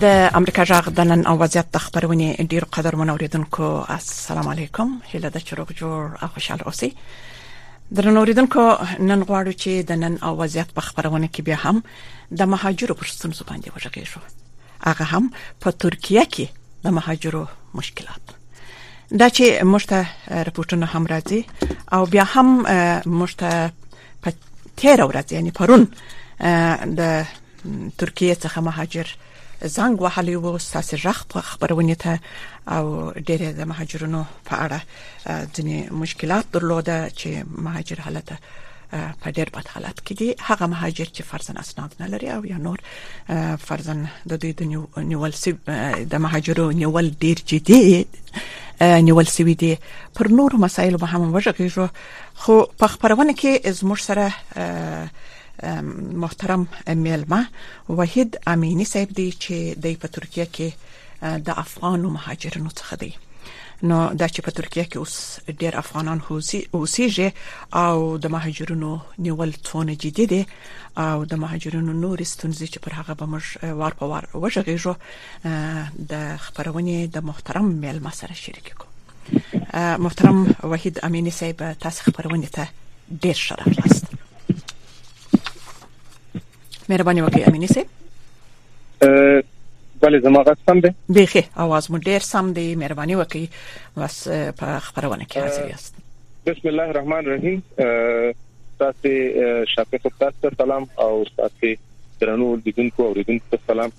د امریکا جغ د نن او وضعیت د خبرونه ډیر قدر منوریدونکو السلام علیکم هله د چروغ جوړ او خوشاله اوسئ درنو اوریدونکو نن غواړو چې د نن او وضعیت په خبرونه کې بیا هم د مهاجرو پر ستونزو باندې وغږیږو هغه هم په ترکیه کې د مهاجرو مشکلات دا چې موږ ته رپورټونه هم راځي او بیا هم موږ ته په 13 ورځ یعنی پرون د ترکیې څخه مهاجر زنګ وهلی وو ستاسو رخ په خبرونه ته او ډېر د مهاجرونو په اړه ځینې مشکلات درلوده چې مهاجر حالت په ډېر بد حالت کې دي هغه مهاجر چې فرزن اسناد نه لري او یا نور فرزن د دوی د نیول سی د مهاجرو نیول ډېر جدي نیول سوي دي پر نور مسایل به هم وژغېږو خو په خبرونه کې زموږ سره محترم میلمه وحید امینی صاحب دی چې د په ترکیه کې د افغان مهاجرینو څخه دی نو دا چې په ترکیه کې اوس ډیر افغانان اوسېږي او د مهاجرینو نیول څونه جدي دي او د مهاجرینو نور ستونزې چې پر هغه به موږ وار په وار وژغېږو د خبرونې د محترم میلمه سره شریک کو محترم وحید امینی صاحب تاسو خبرونه ته ډیر ښه راغلاست مهرباني وکړئ امینی سي بله زما غږ سم دی بیخي आवाज مو ډیر سم دی مهرباني وکړئ بس په خبرونه کې حاضر یاست بسم الله الرحمن الرحیم تاسو شاکر تاسو سلام او تاسو درنو لیدونکو او لیدونکو سلام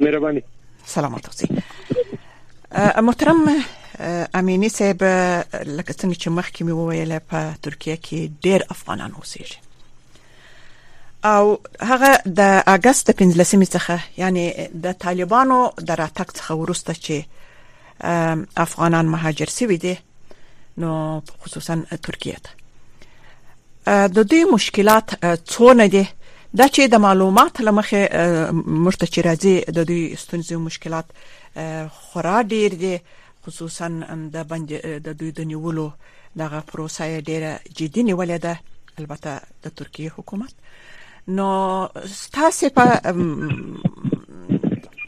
مهرباني سلامات اوسئ محترم امینی صاحب لکه څنګه چې مخکې مې وویل په ترکیه کې ډېر افغانان اوسېږي او هغه د اگست 15 څخه یعنی د طالبانو د راتګ څخه ورسته چې افغانان مهاجر شوي دي نو خصوصا ترکیه ته د دوی مشکلات څونه دي دا چې د معلومات لمخې مرته چې راځي د دوی ستونزې او مشکلات خورا ډیر دي خصوصا د بند د دوی د نیولو دغه پروسه یې ډیره جدي نیولې ده البته د ترکیه حکومت نو تاسو په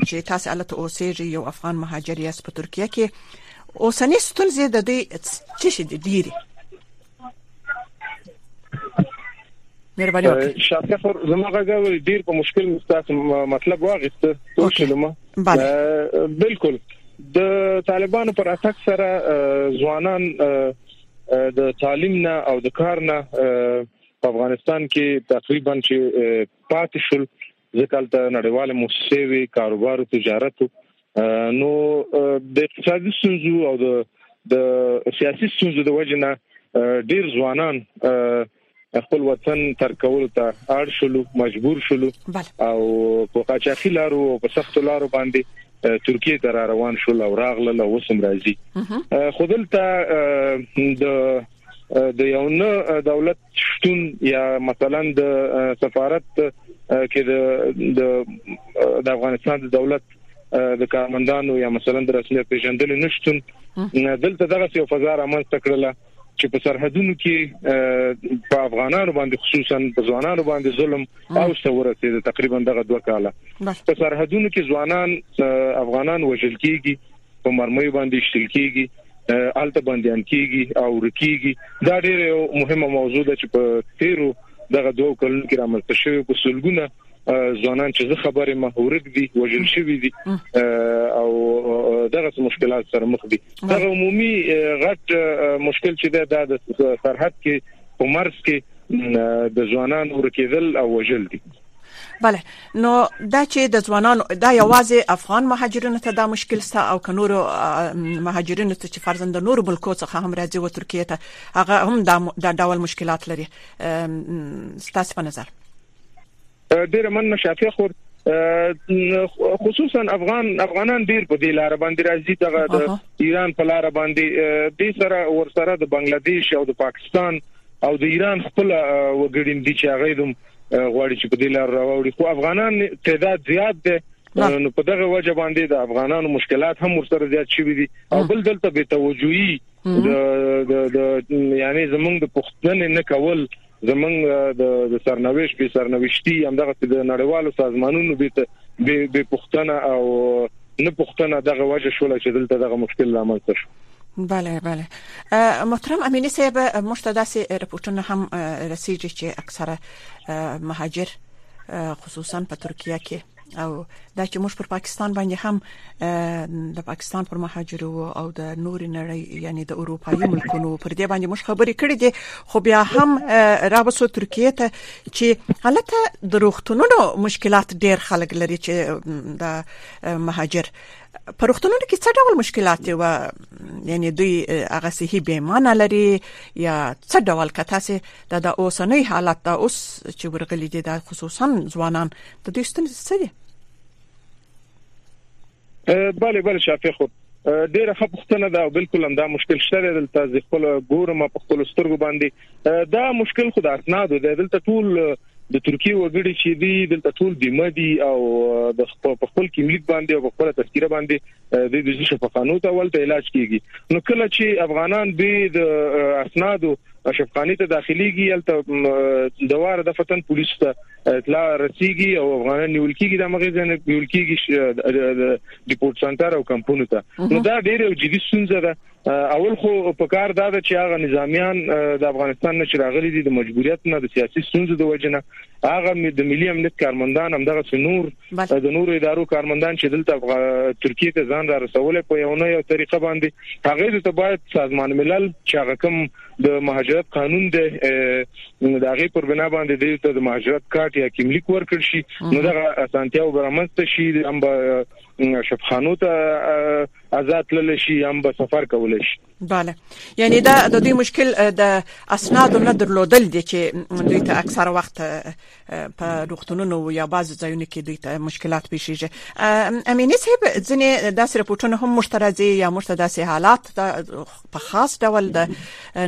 چې تاسو الته اوسېږئ یو افغان مهاجر یاست په ترکیه کې اوسنۍ ستونزې د دې څه شي ډیره مهرباني وکړئ شاکر زما غږ ډیر په مشکل مستاسو مطلب واغسته ټول شلمه بله بالکل د طالبانو پر اتک سره ځوانان د تعلیم نه او د کار نه په افغانستان کې تقریبا چې پاتې شول ځکه د نړیوال موسسې وی کاروبار او تجارت نو د اقتصادي ستونزو او د سیاسي ستونزو د وجنه ډیر ځوانان خپل وطن تر کولو ته اړ شول مجبور شول او په قاچاخي لارو او په سخت لارو باندې ترکیه ته را روان شول او راغله له وسم راځي خودلته د د یو نه دولت شتون یا مثلا د سفارت کې د د افغانستان د دولت د کارمندانو یا مثلا د رسمي پیژندل نشټون دلته دغه یو فضا رامنځته کړله چې په سرحدونو کې په افغانانو باندې خصوصا په ځوانانو باندې ظلم او څورته د تقریبا دغه دوه کاله په سرحدونو کې ځوانان افغانان وژل کیږي په مرمۍ باندې شتل کیږي آلته باندې کیږي او رکیږي دا ډیره مهمه موضوع ده چې په تیرو دغه دوه کلونو کې رامنځته شوی په سلګونه ځوانان چې زه خبرې محورک دي وژل شوی دي او دغه مشکلات سره مخ دي دا عمومي غټ مشکل چې دا د سرحد کې په مرز کې د ځوانانو ورکیدل او وژل دي بله نو دا چې د ځوانانو دا یوازې افغان مهاجرینو ته دا مشکل ستا او کنور مهاجرینو ته چې فرزند نور ملکو څخه هم راځي و ترکیه ته هغه هم دا ډول مشکلات لري ستاسو په نظر ډیره مننه شافیه خور خصوصا افغان افغانان ډیر په دې لار باندې راځي دغه د ایران په لار باندې د سره ورسره د بنگلاديش او د پاکستان او د ایران خپل وګړي دي چې هغه دوم غواړي چې په دې لار راوړي خو افغانان تعداد زیات دي نو په دغه وجه باندې د افغانانو مشکلات هم ورسره زیات شوي دي او بل دلته به توجهي د د یعنی زمونږ د پښتنې نه کول زمونږ د سرنويش به سرنويشتي همدغه د نړیوالو سازمانونو به به پښتنه او نه پښتنه دغه وجه شول چې دلته دغه مشکل رامنځته شو بله بله محترم امینی صاحب مشتداسي رپورټونه هم رسیدي چې اکثره مهاجر خصوصا په ترکیه کې او دا چې موږ پر پاکستان باندې هم د پاکستان پر مهاجرو او د نور نړۍ یعنی د اروپאי ملکونو پر دې باندې موږ خبرې کړې دي خو بیا هم راوسو ترکیه ته چې حالت د روغتونونو مشکلات ډیر خلک لري چې د مهاجر په روغتونونو کې څه ډول مشکلات و یعنی دوی هغه صحي بیمه نه لري یا څه ډول کته سي د اوسنۍ حالت د اوس چې ورغلي دي د خصوصا ځوانان د دوی ستونزې څه دي بله بله شافي خو ډیره ښه پوښتنه ده او بالکل هم دا مشکل شته دلته ځ خپل ګورم په خپل سترګو باندې دا مشکل خو د اسناد دی دلته ټول د ترکیه وګړي چې دی دلته ټول بیمه دي او د خپل کیملیک باندې او خپل تذکره باندې د دې شفقانو ته ولته علاج کیږي نو کله چې افغانان به د اسنادو اشرف خاني ته داخليږي الته دواره د فتن پولیس ته اطلاع رسیږي او افغانان نیول کیږي د مغه ځنه نیول کیږي ډیپورت سنټر او کمپونو ته نو دا ډیره جدي ستونزه ده اول خو په کار دا ده چې هغه نظامیان د افغانستان نه چراغلي دي د مجبوریت نه د سیاسي ستونزو د وجنه هغه د ملي امنیت کارمندان هم دغه سنور د نورو ادارو کارمندان چې دلته ترکیه ته ځان را رسول په یو نه یو طریقه باندې هغه ته باید سازمان ملل چې هغه کوم د مهاجرت قانون دی د هغه پر بنا باندې د یو د مهاجرت کارت یا کیملیک ورکړ شي نو دا اسانتیاو برامسته شي هم به شفخانو ته آزاد لل شي هم به سفر کول شي bale یعنی دا د دې مشکل د اسناد نه درلودل دي چې دوی ته اکثره وخت په روغتونونو یا بعض ځایونو کې دوی ته مشکلات پیښیږي امینه صاحب ځنې داسې رپورټونه هم مشترځي یا مشتداسي حالات په خاص ډول د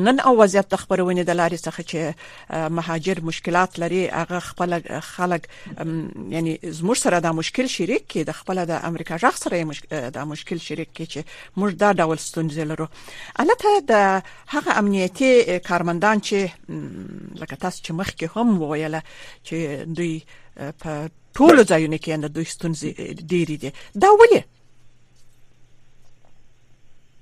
نن او وضعیت د خبرونې د لارې څخه چې مهاجر مشکلات لري هغه خپل خلک یعنی زموږ سره دا مشکل شریک کې د خپل د امریکا ځخ سره دا مشکل شریک کې چې موږ دا ډول ستونزې لرو البته د هغه امنیتي کارمندان چې لکه تاسو چې مخکې هم وویل چې دوی په ټول ځایونو کې اند دوی ستونزې ډېری دي دا ولې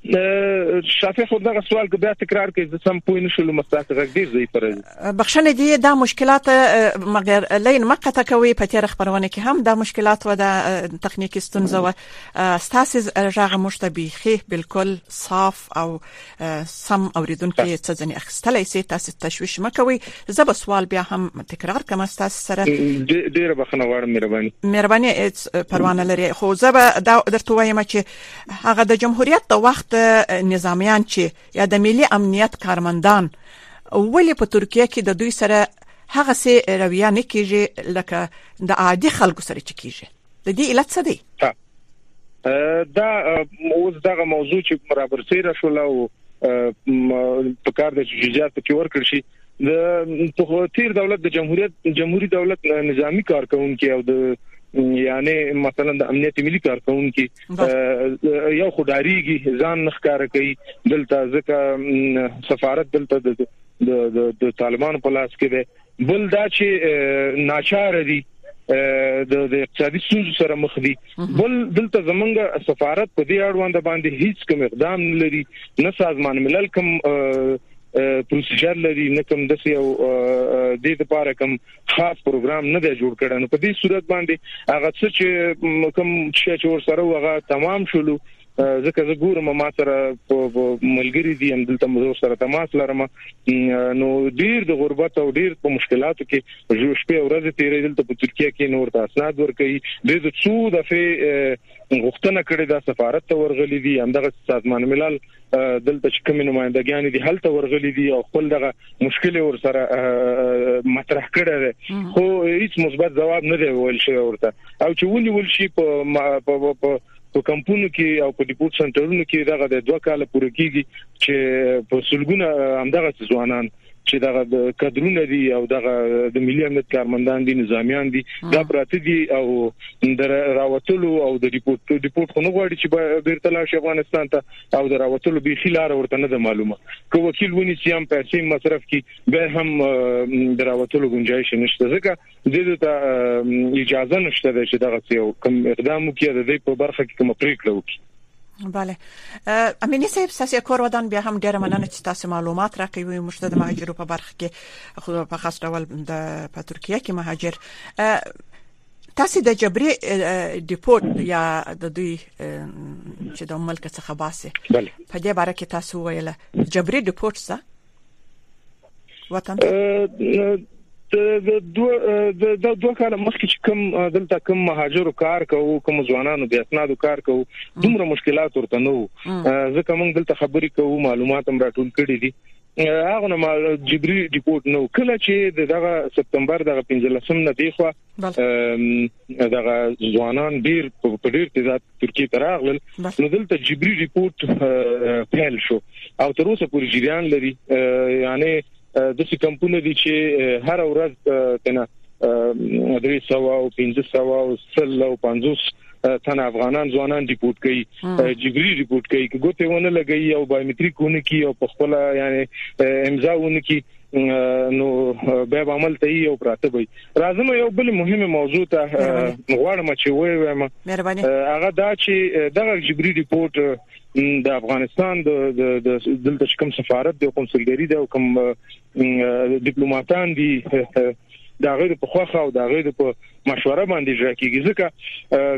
شافي خو دغه سوال کې بیا تکرار کوي زه سم پوه نه شوم مستاسو غږ ډیر ضعیف راځي بخښنه دی دا مشکلات مګر لین مقته کوي په تیر خبرونه کې هم دا مشکلات و دا تخنیکی ستونزه و ستاسو غږ مشته بیخي بالکل صاف او سم اوریدونکو څه ځنی اخیستلای سي تاسو تشویش مکوي زه به سوال بیا هم تکرار کوم تاسو سره ډیره بخنه غواړم مهرباني مهرباني هیڅ پروا نه لري خو زه به دا درته وایم چې هغه د جمهوریت د وخت نظامیان چې یا د ملي امنیت کارمندان ولې په ترکیه کې د دوی سره هغه سي رویه نه کیږي لکه د عادي خلکو سره چې کیږي د دې علت څه دی دا اوس دغه موضوع چې را برسېره شو لا او په کار د جزئیات په کې ورکړ شي د په تیر دولت د جمهوریت جمهوریت دولت نظامی کارکونکو او د یعنی مثلا د امنیت ملي کارکونکو یو خداريږي ځان نخکار کوي دلته ځکه سفارت دلته د د طالبانو په لاس کې دی بل دا چې ناچار دي د د اقتصادي ستونزو سره مخ دي بل دلته زمونږ سفارت په دې اړوند باندې هیڅ کوم اقدام نه لري نه سازمان ملل کوم پروسیجر لري نه کوم د سیو د دې لپاره کوم خاص پروګرام نه دی جوړ کړی نو په دې صورت باندې هغه څه چې کوم چې ور سره وغه تمام شول ځکه زه ګورم ما سره ملګری دي هم دلته مزور سره تماس لرم نو ډیر د غربت او ډیر په مشکلاتو کې جو شپه او ورځ تیرې دلته په ترکیه کې نور ته اسناد ورکړي د څو دفعه غوښتنه کړې ده سفارت ته ورغلي دي همدغه سازمان ملل دلته چې کوم نمائندګان دي هلته ورغلي دي او خپل دغه مشکل ور سره مطرح کړی دی خو هیڅ مثبت جواب نه دی ویل شوی ورته او چې ونیول شي په په کمپونو کې او په ډیپورټ سنټرونو کې دغه د دوه کال پوره کیږي چې په سلګونه همدغه ځوانان چې دغه د کډرونه دي او دغه د ملي امنیت کارمندان دي نظامیان دي دا پراته دي او د راوتلو او د ریپورت ریپورت خو نه غواړي چې بیرته لاړ شي افغانستان ته او د راوتلو به خلار ورته نه معلومه که وکیل ونی سیام پیسې مصرف کی به هم د راوتلو گنجائش نشته ځکه د دې ته اجازه نشته چې دغه یو کوم اقدام وکړي د دې په برخه کې کوم پریکړه وکړي bale امینه صاحب ساسي کور ودان بیا هم ډیر مننه چې تاسو معلومات راکوي وي مشته د مهاجرو په برخه کې خو په خاص ډول د په ترکیه کې مهاجر تاسو د جبري ډیپورت یا د دوی چې د ملک څخه باسي په دې باره کې تاسو ویل جبري ډیپورت څه وطن د د دوه کال مخکې چې کوم دلته کوم مهاجرو کار کوو کوم ځوانانو د اسنادو کار کوو دومره مشکلات ورته نو ځکه موږ دلته خبرې کوو معلومات هم راټول کړي دي هغه نه جبري ډیپورت نو کله چې دغه سپتمبر دغه 15 نه دی خو دغه ځوانان ډیر په ډیر تیزاب ترکیه ته راغلل نو دلته جبري ریپورت پیل شو او تر اوسه پورې جریان لري یعنی د څه کمپونه دي چې هر ورځ تنه درې سو او 1500 او 100 او 50 تن افغانان ځوانان ریپورت کوي جبري ریپورت کوي ګوتهونه لګي او بایومټریکونه کوي او په خپل یعنی امضاونه کوي نو به عمل ته یو پراته وي راځم یو بل مهمه موضوع ته غواړم چې وې وایم هغه دا چې دغه جبري ریپورت د افغانستان د دلته کوم سفارت د قونسلګری د کوم ډیپلوماټان دي د هغه په خوخه او د هغه په مشوره باندې اجرا کیږي ځکه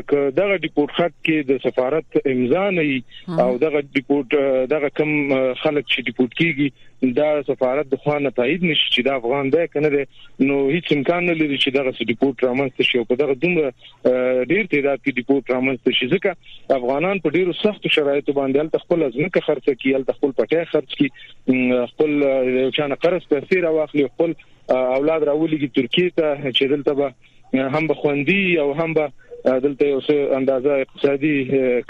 ک دغه ډیپورت خط کې د سفارت امضا نه او دغه ډیپورت دغه کم خلک چې ډیپورت کیږي دا سفارت د خوانه تایید نشي چې دا افغان دی کنه دی نو هیڅ امکان نه لري چې دغه ډیپورت رامنځته شي او په دغه دومره ډیر تعداد کې ډیپورت رامنځته شي ځکه افغانان په ډیرو سختو شرایطو باندې هلته خپل ځمکه خرڅه کړي هلته خپل پټه خرڅ کړي خپل چانه قرض پیسې راوخلي خپل اولاد راولېږي ترکیې ته چې دلته به هم به خوندي او هم به دلته یو څه اندازه اقتصادي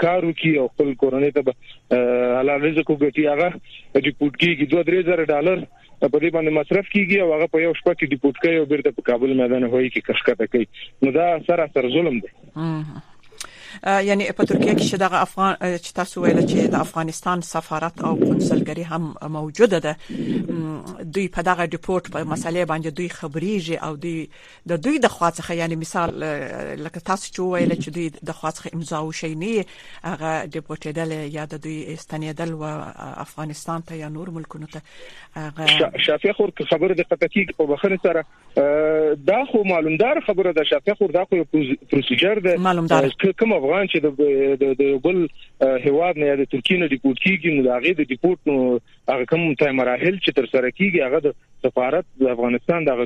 کار وکړي او خپل کورنۍ ته به حلال رزق وګټي هغه ډیپورټ کیږي 2000 ډالر په دې باندې مصرف کیږي او هغه په یو شپه کې ډیپورټ کوي او بیرته په کابل میدان هوایي کې کښکته کوي نو دا سره سر ظلم دی یعنی په ترکیه کې چې دغه افغان چې تاسو ویل چې د افغانستان سفارت او کنسولګری هم موجوده ده دوی په دغه ډیپورت په مسلې باندې دوی خبريږي او دوی د دوی د خوا څخه یعنی مثال لکه تاسو چې ویل چې دوی د خوا څخه امضا وشي نه هغه ډیپورتیدل یا د دوی استنیدل و افغانستان ته یا نور ملکونو ته هغه شافیا خور خبره د پکتیک په بخره سره دا خو معلومدار خبره ده شفیع خور دا خو یو پروسیجر ده چې کوم افغان چې د د بل هواد نه د ترکیې نه ډیپورټ کیږي نو هغه د ډیپورټ نو هغه کوم ته مراحل چې تر سره کیږي هغه د سفارت د افغانستان د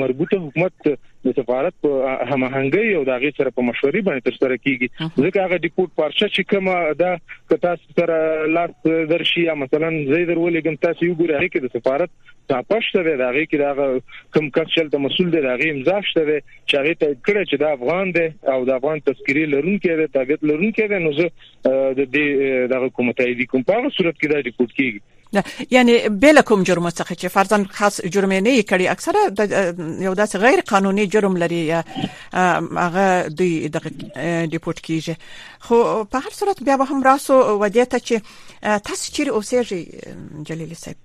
مربوطه حکومت د سفارت په هماهنګي او د هغه سره په مشورې باندې تر سره کیږي ځکه هغه ډیپورټ پارچه چې کومه ده که تاسو سره لاس درشي یا مثلا زه درولې کوم تاسو یو ګورئ کې د سفارت دا پښته ده هغه کې دا کم کس چې د مسول دی هغه امضا شته ده چې هغه ته کړه چې دا افغان دی او د افغان تذکری لرونکي دی تابعیت لرونکي دی نو زه د دې دغه کوم تایید کوم په هغه صورت کې دا ریپورت کیږي نه یعنی بل کوم جرم څخه چې فرضاً خاص جرم نه یې کړی اکثره یو داس غیر قانوني جرم لري هغه دوی د ډیپورت کیږي خو په هر صورت بیا به هم راسو ودی ته چې تاسو چیرې اوسېږئ جلیل صاحب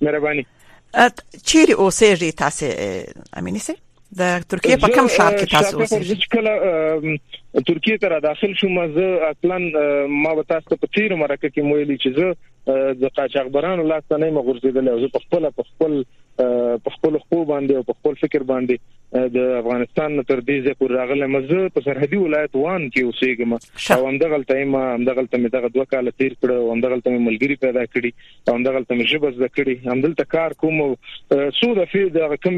مهرباني چیرې اوسېږي تاسو امینه سي د ترکیه په کوم ښار کې تاسو اوسئ چې کله ترکیه ته را داخل شوم زه اصلا ما به تاسو په تیر مرکه کې ویلي چې زه د قاچاقبرانو لاس نه مې غورځیدل او زه په خپل په خپل په خپل خو باندې او په خپل فکر باندې د افغانستان تر دې ځې پر راغله مزه په سرحدي ولایت وان کې اوسېږم او همدغلته ما همدغلته مې دغه دوه کال تیر کړ او همدغلته مې ملګری پیدا کړی همدغلته مې ژبه زده کړې همدلته کار کوم څو دفعې د کوم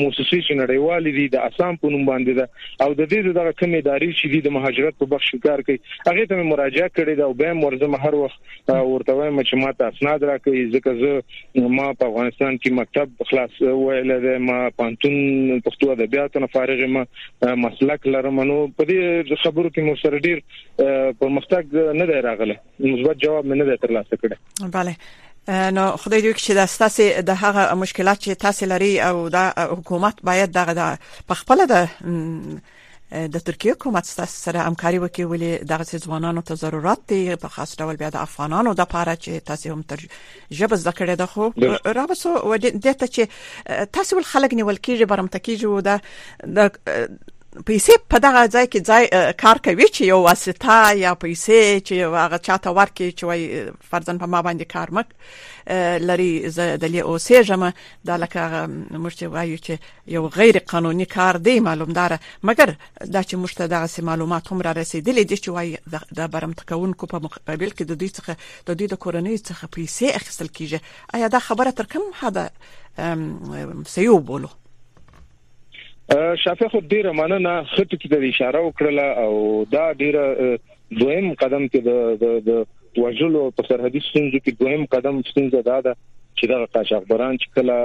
موسسې چې نړیوالې دي د اسام په نوم باندې ده او د دې دغه کوم ادارې چې د مهاجرت په بخش کار کوي هغه ته مراجعه کړې ده او به مرزم هر وخت ورته وایم چې ما ته اسناد راکړي ځکه زه ما په افغانستان کې مکتب خلاص ویل ده ما پانتون پښتو ادبیاتو نه فارغ ما مسلک لرم نو په دې خبرو کې مو سره ډیر پرمختګ نه دی راغلی مثبت جواب مې نه دی ترلاسه کړی بله نو خدای دې چې د تاسو د هغه مشکلات چې تاسو لري او دا حکومت باید دغه په خپل د د ترکیه حکومت سره همکاري وکړي ولې دغه ځوانانو ته ضرورت دی په خاص ډول بیا د افغانانو د لپاره چې تاسو هم تر ژبه زده کړې ده خو رابسو و دې ته چې تاسو ول خلک نیول کیږي برمته کیږي و دا پیسې په دغه ځای کې ځای کار کوي چې یو واسطه یا پیسې چې هغه چاته ورکړي چې وای فرضاً په ما باندې کار مک لري زه د لې اوسېږم دا لکه موږ چې وایو چې یو غیر قانوني کار دی معلوم دار مګر دا چې موږ ته دغه سي معلومات هم را رسیدلې دي چې وایي د برمته کوونکو په مقابل کې د دوی څخه د دوی د کورنۍ څخه پیسې اخیستل کیږي آیا دا خبره تر کوم حد صحیح وبولو شافع خو ډیره مننه خټه کې د اشاره وکړه او دا ډیره دویم قدم کې د د وژلو په سرحدي ستونزو کې دویم قدم ستونزه دا ده چې دا قاچاقبران چې کله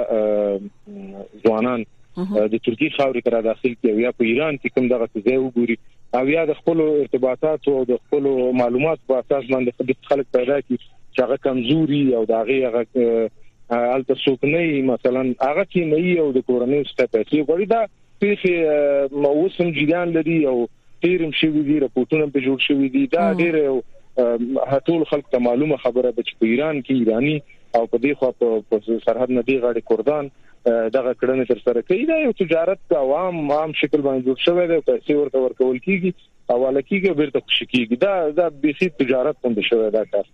ځوانان د ترکیې خاورې ته را داخل کی او یا په ایران کې کوم دغه ځای وګوري او یا د خپل ارتباطاتو او د خپل معلوماتو په اساس باندې خلک پیدا کی چې هغه کمزوري او دا هغه هغه الته څوک نه مثلا هغه کې نه یو د کورنۍ څخه پیسې غوړي دا پیښې موسم جریان لري او تیرم شوی دی رپورټونه په جوړ شوی دي دا ډیر هټول خلک ته معلومه خبره ده چې په ایران کې ایرانی او په دې خوا په سرحد نه دی غاړي کوردان دغه کړنې تر سره کوي دا یو تجارت په عام عام شکل باندې جوړ شوی دی پیسې ورته ورکول کیږي او لکیږي بیرته خوشی کیږي دا دا به سي تجارت هم شوی دا کار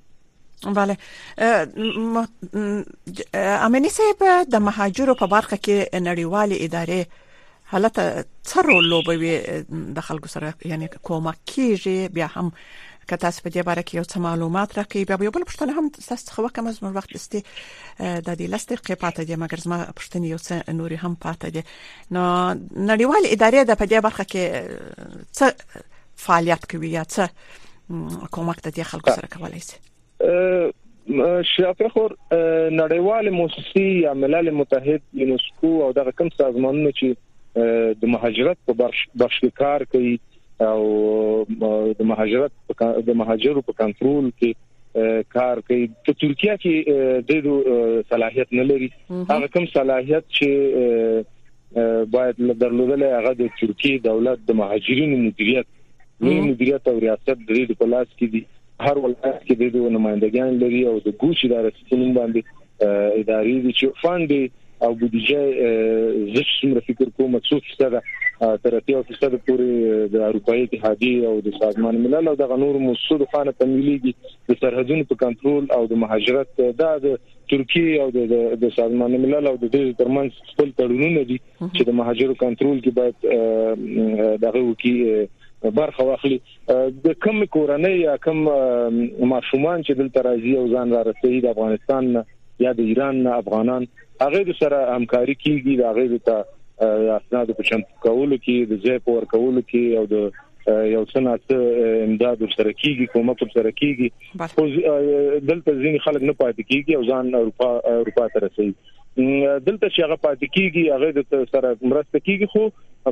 بله امنی صاحب د مهاجرو په برخه کې نړیوالې ادارې حالت څه رول لوبوي د خلکو سره یعنی کومک کیږي بیا هم که تاسو په دې باره کې یو څه معلومات راکړئ بیا یو بل پښتنه هم تاسو خو کوم از مر وخت استي د دې لست کې پاتې دي مګر زما پښتني یو څه نوري هم پاتې دي نو نړیوال ادارې د په دې برخه کې څه فعالیت کوي یا څه کومک ته دي خلکو سره کولای شي شافه خور نړیوال موسسه یا ملل متحد یونسکو او دغه کوم سازمانونه چې د مهاجرت په بخش کې کار کوي او د مهاجرت د مهاجرو په کنټرول کې کار کوي په ترکیه کې د صلاحیت نه لري هغه کوم صلاحیت چې باید درلودلې هغه د ترکیه دولت د مهاجرینو مدیریت لوی مدیریت او ریاست د دې په لاس کې دي هر ولایت کې د دوه نمائندګان لري او د ګوشي د رسټینګ باندې ادارې دي چې فاند او بودیجه زه څومره فکر کوم څو فیصد تر 30% پورې د اروپאי اتحادیه او د سازمان ملل او د غنور موسسو د خانه تمویلي د سرحدونو په کنټرول او د مهاجرت دا د ترکیه او د د سازمان ملل او د دې ترمنځ خپل تړونونه دي چې د مهاجرو کنټرول کې باید دغه وکی برخه واخلي د کم کورنۍ یا کم ماشومان چې دلته راځي او ځان را رسېږي د افغانستان نه یا د ایران نه افغانان هغه سره همکاري کیږي دا غوړي ته اسناد په چمتو کولو کې د ځای په ورکولو کې او د یو څه ناڅه امداد سره کیږي کومک سره کیږي خو دلته ځینې خلک نه پاتې کیږي او ځان اروپا اروپا ته رسېږي دلته چې هغه پاتې کیږي هغه د سره مرسته کیږي خو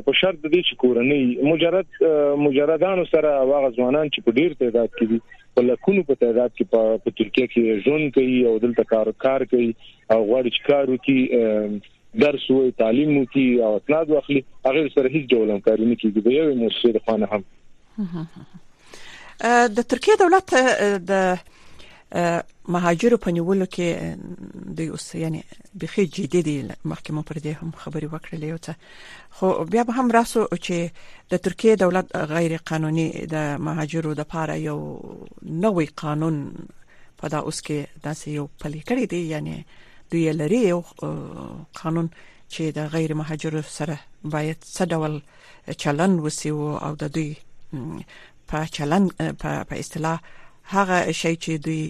په شرط د دې چې کورنۍ مجرد مجردانو سره هغه ځوانان چې په ډیر تعداد کې دي په لکونو په تعداد کې په ترکیه کې ژوند کوي او دلته کار کار کوي او غواړي چې کار وکړي درس وي تعلیم مو کی او اسناد واخلي هغه سره هیڅ ډول همکاري نه کیږي د یوې موسسې د خوانه هم د ترکیه دولت د مهاجرو په نیولو کې د اوس یعنی بخي جدي دي محکمه پر دې هم خبري وکړلې یو څه خو بیا به هم راسو چې د ترکیه دولت غیر قانوني د مهاجرو د پاره یو نوې قانون په دا اوس کې داسې یو پلي کړی دی یعنی دوی لري یو قانون چې د غیر مهاجر سره باید څه ډول چلن وسی او د دوی په چلن په اصطلاح هغه شی چې دوی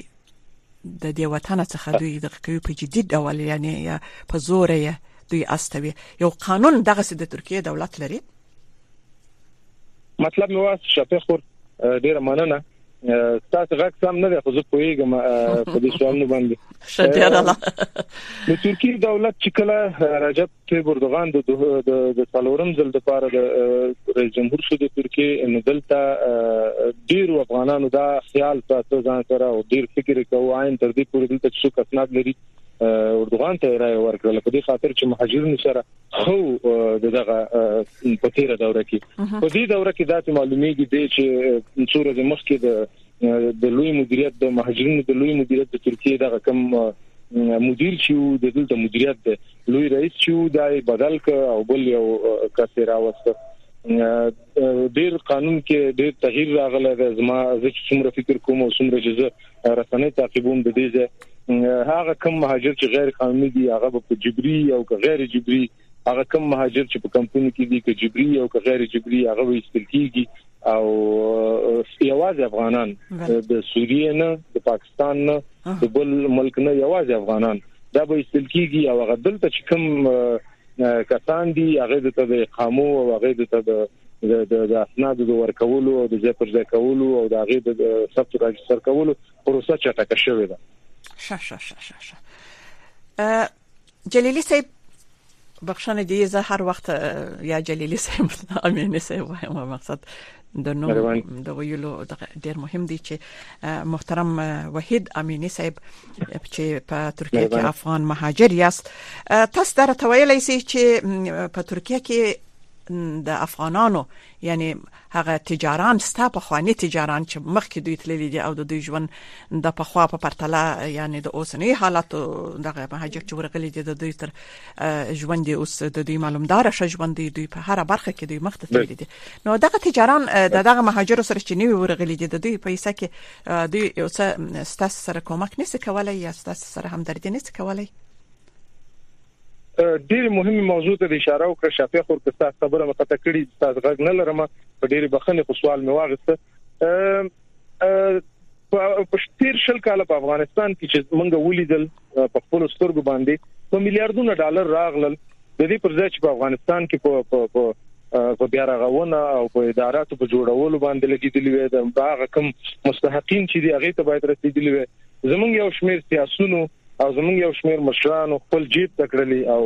د دې وطن څخه دوی د کوي په جدي ډول یعنی یا په زور یې دوی استوي یو قانون دغه د ترکیه دولت لري مطلب نو واست شپه خور ډیره مننه تاسو غږ سم نه دی خو زه پوهیږم په دې سوالونه باندې شته رااله د ترکی دولت چې کله رجب طیب اردوغان د د څلورم ځل لپاره د رئیس جمهور شو د ترکی نو دلته ډیر افغانانو دا خیال ساتو ځان سره او ډیر فکر کوو عین تر دې پورې دلته څو کسناد لري اردوغان ته رائے ورکړل په دې خاطر چې مهاجرینو سره خو دغه په تیر دوره کې په دې دوره کې داسې معلومیږي چې څوره د مخکې د د لوی مدیریت د مهاجرینو د لوی مدیریت د ترکیه دغه کم مدیر چې د دلته مدیریت د لوی رئیس چې دا بدل ک او بل یو کثیر اوسه ډیر قانون کې ډیر تغییر راغلی د زما زه څومره فکر کوم او څومره جزه رسنۍ تعقیبوم د دې ځای هغه کم مهاجر چې غیر قانوني دي هغه په جبري او غیر جبري هغه کم مهاجر چې په کمپونو کې دي چې جبري او غیر جبري هغه ویستل کیږي او یوازې افغانان د سوریې نه د پاکستان نه د بل ملک نه یوازې افغانان دا به ایستل کیږي او هغه دلته چې کوم کسان دي هغه د ته د اقامو او هغه د ته د د د اسناد د ورکولو او د ځای پر ځای کولو او د هغه د ثبت راجستر کولو پروسه چټکه شوې ده شه شه شه شه شه جلیلی صاحب بخښنه دی زه هر وخت یا جلیلی صاحب امین صاحب وایم مقصد د نوم د ویلو ډیر مهم دی چې محترم وحید امینی صاحب چې په ترکیه کې افغان مهاجر یاست تاسو درته ویلای شئ چې په ترکیه کې د افغانانو یعنی هغه تجاران ستا په خواني تجاران چې مخکې دوی تللی دي او د دوی ژوند د پخوا په پرتله یعنی د اوسنۍ حالت دغه مهاجر چې ورغلي دي د دوی تر ژوندې اوس د دوی معلومدار شه ژوندې دوی په هر برخه کې دوی مخته تللی دي نو دغه تجاران د دغه مهاجر سره چې نیو ورغلي دي د دوی په حصہ کې دوی یو څه ستاسو سره کومک نسی کولای یا ستاسو سره همدردي نسی کولای ډیر مهمه موضوع ته اشاره وکړه شافیا خور که تاسو خبره مخته کړی تاسو غږ نه لرم په ډیر بخنه خو سوال مې واغسته په شتیر شل کال په افغانستان کې چې موږ ولیدل په خپل سترګو باندې په میلیارډونو ډالر راغلل د دې پر ځای چې په افغانستان کې په په بیا رغونه او په اداراتو په جوړولو باندې لګیدلی وي دا هغه کوم مستحقین چې دی هغه ته باید رسیدلی وي زمونږ یو شمیر سیاسونو او زمونږ یو شمیر مشرانو خپل جیب تکړلی او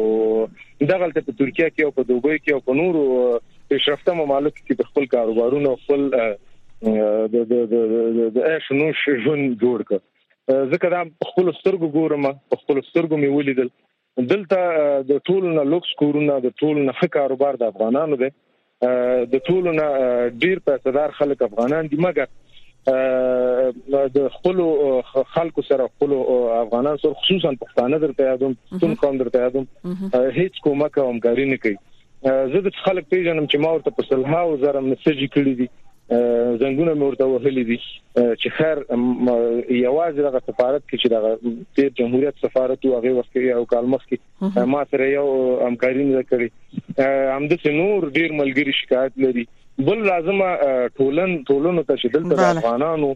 دغه ته په ترکیه کې او په دوبۍ کې او په نورو پیشرفته ممالک کې خپل کاروبارونه خپل د د د د اش نو ژوند جوړ کړ ځکه دا خپل سترګو ګورم خپل سترګو مې ولیدل دلته د ټولو نه لوکس کورونه د ټولو نه ښه کاروبار د افغانانو دی د ټولو نه ډیر پیسدار خلک افغانان دي مګر د خپل خلکو سره خپل افغانان سره خصوصا پښتانه درته یادوم ټول قوم درته یادوم هیڅ کومه کومګاری نه کوي زه د خلک پیژنم چې ما ورته په سلهاو زره میسج کړی دي زنګونه مې ورته وهلي دي چې خیر یوازې دغه سفارت کې چې دغه د جمهوریت سفارت او هغه وخت یو کال مخکې ما سره یو همکاري نه کړې هم د نور ډیر ملګری شکایت لري بل لازمه ټولن ټولنو ته چې دلته افغانانو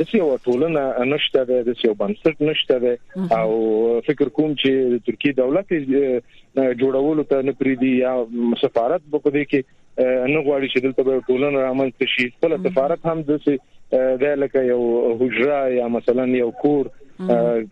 د سیو ټولنه نشته ده د سیو بنسټ نشته ده او فکر کوم چې ترکی دولت جوړولو ته نه پریدي یا سفارت په دې کې نه غواړي چې دلته به ټولنه رامنځته شي خپل سفارت هم د د لکه یو حجره یا مثلا یو کور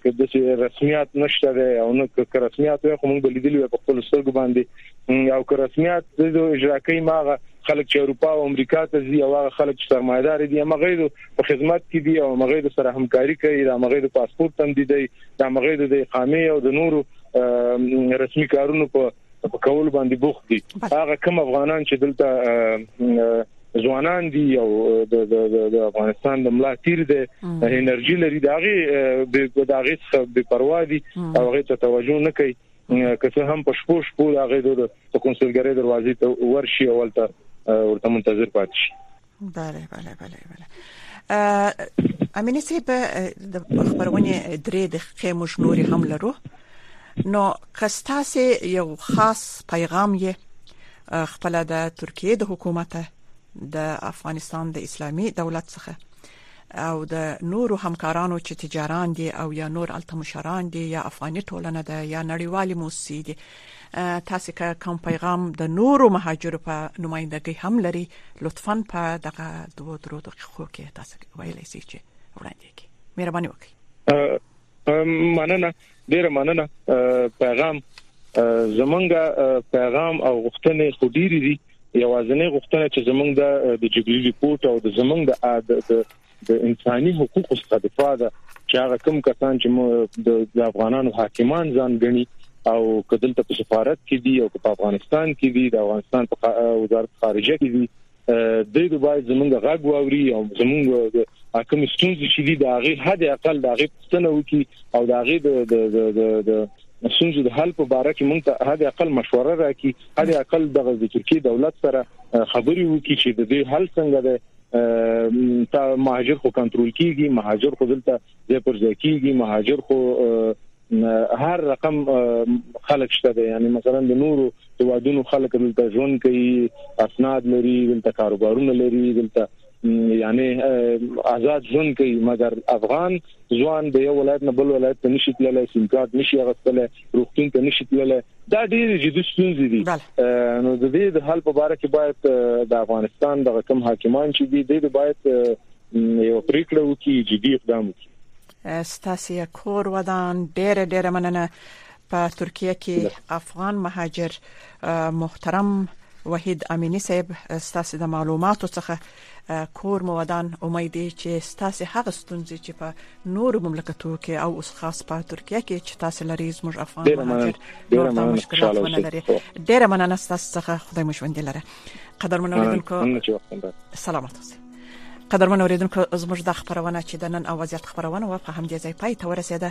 که د رسمیات نشته دی او نه که رسمیات وي خو موږ به لیدلی په خپل سترګو باندې او که رسمیات د اجرا کوي ماغه خلک چې اروپا او امریکا ته ځي او هغه خلک چې سرمایدار دي هغه غیر په خدمت کې دي او هغه غیر سره همکاري کوي دا هغه غیر پاسپورت تم دي دا هغه غیر د اقامه او د نورو رسمي کارونو په په کول باندې بوخت دي هغه کم افغانان چې دلته ځوانان دي او د د د افغانستان د ملا تیر دي انرژي لري دا غي د داغه څخه بے پروا دي او هغه ته توجه نه کوي که څه هم په شپو شپو هغه د کنسولګری دروازې ته ورشي اولته ورته منتظر پاتې شي بله بله بله بله امینه صاحب د خبرونه درې دقیقې مش نوري هم لرو نو کستاسه یو خاص پیغام یې خپل د ترکیه د حکومت د افغانستان د اسلامي دولت څخه او د نورو همکارانو چې تجاران دي او یا نور الته مشران دي یا افغاني ټولنه ده یا نړیوالي موسسې دي تاسو که کوم پیغام د نورو مهاجرو په نمائندګۍ هم لري لطفا په دغه دوه درو دقیقو کې تاسو ویلی شئ چې وړاندې کړئ مهرباني وکړئ مننه ډیره مننه پیغام زمونږ پیغام او غوښتنې خو ډېری دي یوازنې غوښتنه چې زمونږ د جبري ریپورت او د زمونږ د د انساني حقوقو څخه دفاع ده چې هغه کم کسان چې د افغانانو حاکمان ځان غني او کدل ته په سفارت کې دي او په افغانستان کې دي د افغانستان په وزارت خارجه کې دي د دوی باید زمونږ غږ واوري او زمونږ حکم ستونزې چې دي د هغه حد اقل د هغه پښتنه وکي او د هغه د د د د ستونزو د حل په اړه کې مونږ ته هغه اقل مشوره راکړي هغه اقل د ترکیه دولت سره خبري وکړي چې د دې حل څنګه ده تا مهاجر خو کنټرول کیږي مهاجر خو دلته ځای پر ځای کیږي مهاجر خو هر رقم خلک شته دي یعنی مثلا د نورو توادونو خلک دلته ژوند کوي اسناد لري دلته کاروبارونه لري دلته یعنی آزاد ژوند کوي مګر افغان ځوان د یو ولایت نه بل ولایت ته نشي تللی سیم کارت نشي اغستلی روغتون ته نشي تللی دا ډېر جدي ستونزې دي نو د دې د حل په اړه کې باید د افغانستان د حکم حاکمان چې دي د باید یو پریکړه وکړي جدي اقدام وکړي ستاسو کور ودان ډېر ډېر مننه په ترکیه کې افغان مهاجر محترم وحید امینی صاحب ستاسو د معلوماتو څخه کور مو ودان امید چې ستاسو هغه ستونزې چې په نور مملکتو کې او اوس خاص په ترکیه کې چې تاسو لري زموږ افغان مهاجر نور ته مشکلات ونه لري ډیره مننه ستاسو څخه خدای مو ژوند لره قدرمن اوریدونکو سلامات اوسئ قدرمن اوریدونکو زموږ د خبرونه چې د نن اوازيات خبرونه و په همدې ځای پای ته ورسیده